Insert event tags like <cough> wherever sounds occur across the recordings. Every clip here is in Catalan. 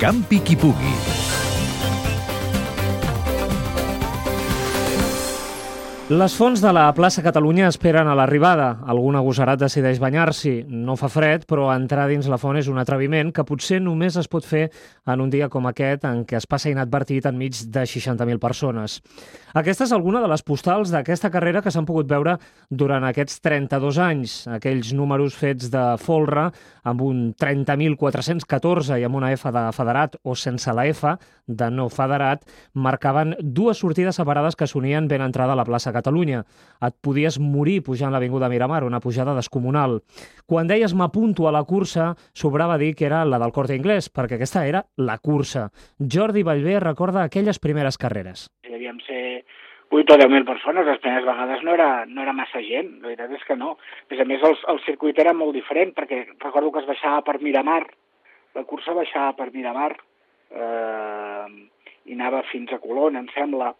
Campi Kipugi. Les fonts de la plaça Catalunya esperen a l'arribada. Algun agosserat decideix banyar-s'hi. No fa fred, però entrar dins la font és un atreviment que potser només es pot fer en un dia com aquest en què es passa inadvertit enmig de 60.000 persones. Aquesta és alguna de les postals d'aquesta carrera que s'han pogut veure durant aquests 32 anys. Aquells números fets de folre amb un 30.414 i amb una F de federat o sense la F de no federat marcaven dues sortides separades que s'unien ben entrada a la plaça Catalunya Catalunya. Et podies morir pujant l'Avinguda Miramar, una pujada descomunal. Quan deies m'apunto a la cursa, sobrava dir que era la del Corte Inglés, perquè aquesta era la cursa. Jordi Vallvé recorda aquelles primeres carreres. Devíem ser 8 o 10.000 persones, les primeres vegades no era, no era massa gent, la veritat és que no. A més a més, el, el circuit era molt diferent, perquè recordo que es baixava per Miramar, la cursa baixava per Miramar, eh, i anava fins a Colón, em sembla.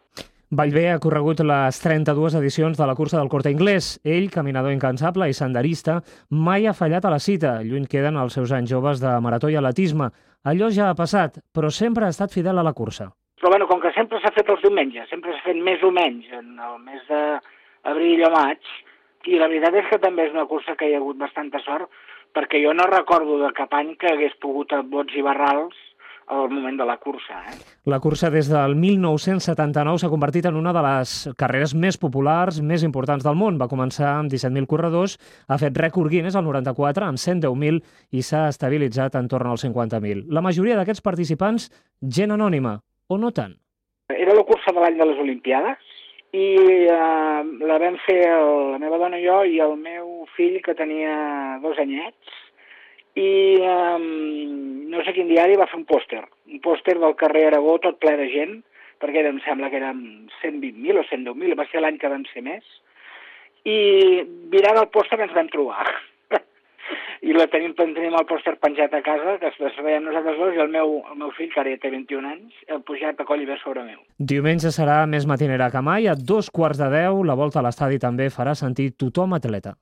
Vallvé ha corregut les 32 edicions de la cursa del Corte Inglés. Ell, caminador incansable i senderista, mai ha fallat a la cita. Lluny queden els seus anys joves de marató i atletisme. Allò ja ha passat, però sempre ha estat fidel a la cursa. Però bueno, com que sempre s'ha fet els diumenges, sempre s'ha fet més o menys en el mes d'abril o maig, i la veritat és que també és una cursa que hi ha hagut bastanta sort, perquè jo no recordo de cap any que hagués pogut a bots i barrals al moment de la cursa. Eh? La cursa des del 1979 s'ha convertit en una de les carreres més populars, més importants del món. Va començar amb 17.000 corredors, ha fet rècord Guinness al 94 amb 110.000 i s'ha estabilitzat entorn als 50.000. La majoria d'aquests participants, gent anònima, o no tant? Era la cursa de l'any de les Olimpiades i eh, la vam fer el, la meva dona i jo i el meu fill que tenia dos anyets i um, no sé quin diari va fer un pòster, un pòster del carrer Aragó tot ple de gent, perquè em sembla que eren 120.000 o 110.000, va ser l'any que van ser més, i mirant el pòster ens vam trobar. <laughs> I la tenim, tenim el pòster penjat a casa, que es veiem nosaltres dos, i el meu, el meu fill, que ara ja té 21 anys, ha pujat a coll i ve sobre meu. Diumenge serà més matinera que mai, a dos quarts de deu, la volta a l'estadi també farà sentir tothom atleta.